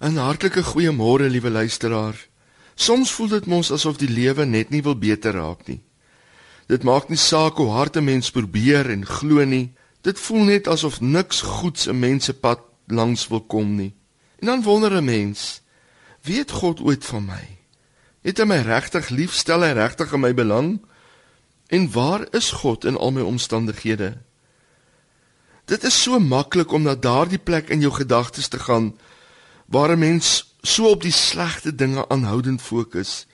'n Hartlike goeiemôre, liewe luisteraar. Soms voel dit mos asof die lewe net nie wil beter raak nie. Dit maak nie saak hoe hard 'n mens probeer en glo nie. Dit voel net asof niks goeds 'n mens se pad langs wil kom nie. En dan wonder 'n mens, weet God ooit van my? Het hy my regtig lief? Stel hy regtig in my belang? En waar is God in al my omstandighede? Dit is so maklik om na daardie plek in jou gedagtes te gaan waar 'n mens so op die slegte dinge aanhoudend fokus,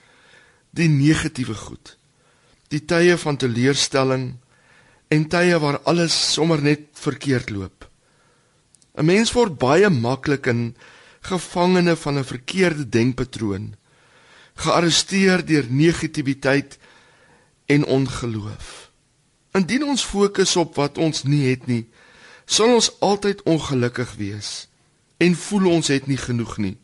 die negatiewe goed. Die tye van teleurstelling en tye waar alles sommer net verkeerd loop. 'n Mens word baie maklik in gevangene van 'n verkeerde denkpatroon, gearresteer deur negativiteit en ongeloof. Indien ons fokus op wat ons nie het nie, sal ons altyd ongelukkig wees en voel ons het nie genoeg nie.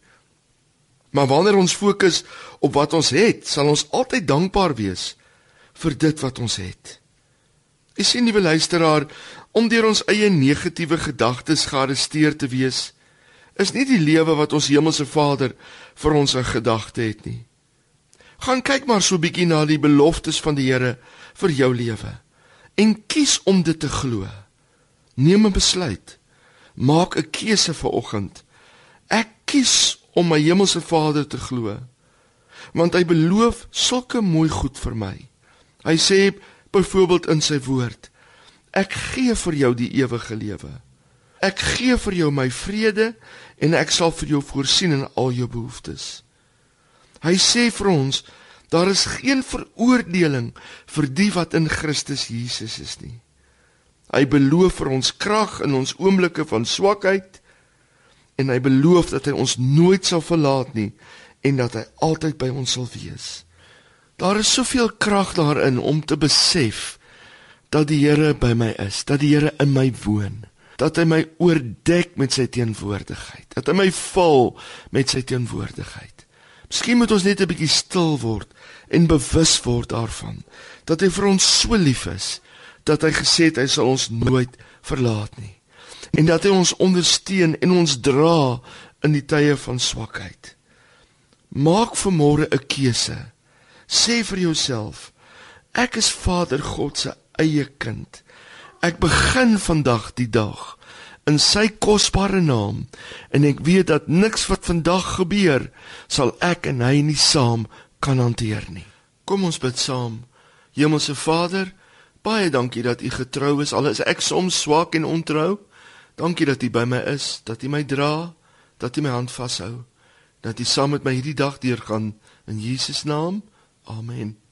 Maar wanneer ons fokus op wat ons het, sal ons altyd dankbaar wees vir dit wat ons het. Ek sien nuwe luisteraar, om deur ons eie negatiewe gedagtes gearresteer te wees, is nie die lewe wat ons hemelse Vader vir ons in gedagte het nie. Gaan kyk maar so bietjie na die beloftes van die Here vir jou lewe en kies om dit te glo. Neem 'n besluit. Maak 'n keuse vir oggend. Ek kies om my hemelse Vader te glo. Want hy beloof sulke mooi goed vir my. Hy sê byvoorbeeld in sy woord: Ek gee vir jou die ewige lewe. Ek gee vir jou my vrede en ek sal vir jou voorsien in al jou behoeftes. Hy sê vir ons daar is geen veroordeling vir die wat in Christus Jesus is nie. Hy beloof vir ons krag in ons oomblikke van swakheid en hy beloof dat hy ons nooit sal verlaat nie en dat hy altyd by ons sal wees. Daar is soveel krag daarin om te besef dat die Here by my is, dat die Here in my woon, dat hy my oordek met sy teenwoordigheid, dat hy my vul met sy teenwoordigheid. Miskien moet ons net 'n bietjie stil word en bewus word daarvan dat hy vir ons so lief is dat hy gesê het hy sal ons nooit verlaat nie en dat hy ons ondersteun en ons dra in die tye van swakheid. Maak vanmôre 'n keuse. Sê vir jouself: Ek is Vader God se eie kind. Ek begin vandag die dag in sy kosbare naam en ek weet dat niks wat vandag gebeur sal ek en hy nie saam kan hanteer nie. Kom ons bid saam. Hemelse Vader, Baie dankie dat u getrou is al is ek soms swak en ontrou. Dankie dat u by my is, dat u my dra, dat u my hand vashou, dat u saam met my hierdie dag deurgaan in Jesus naam. Amen.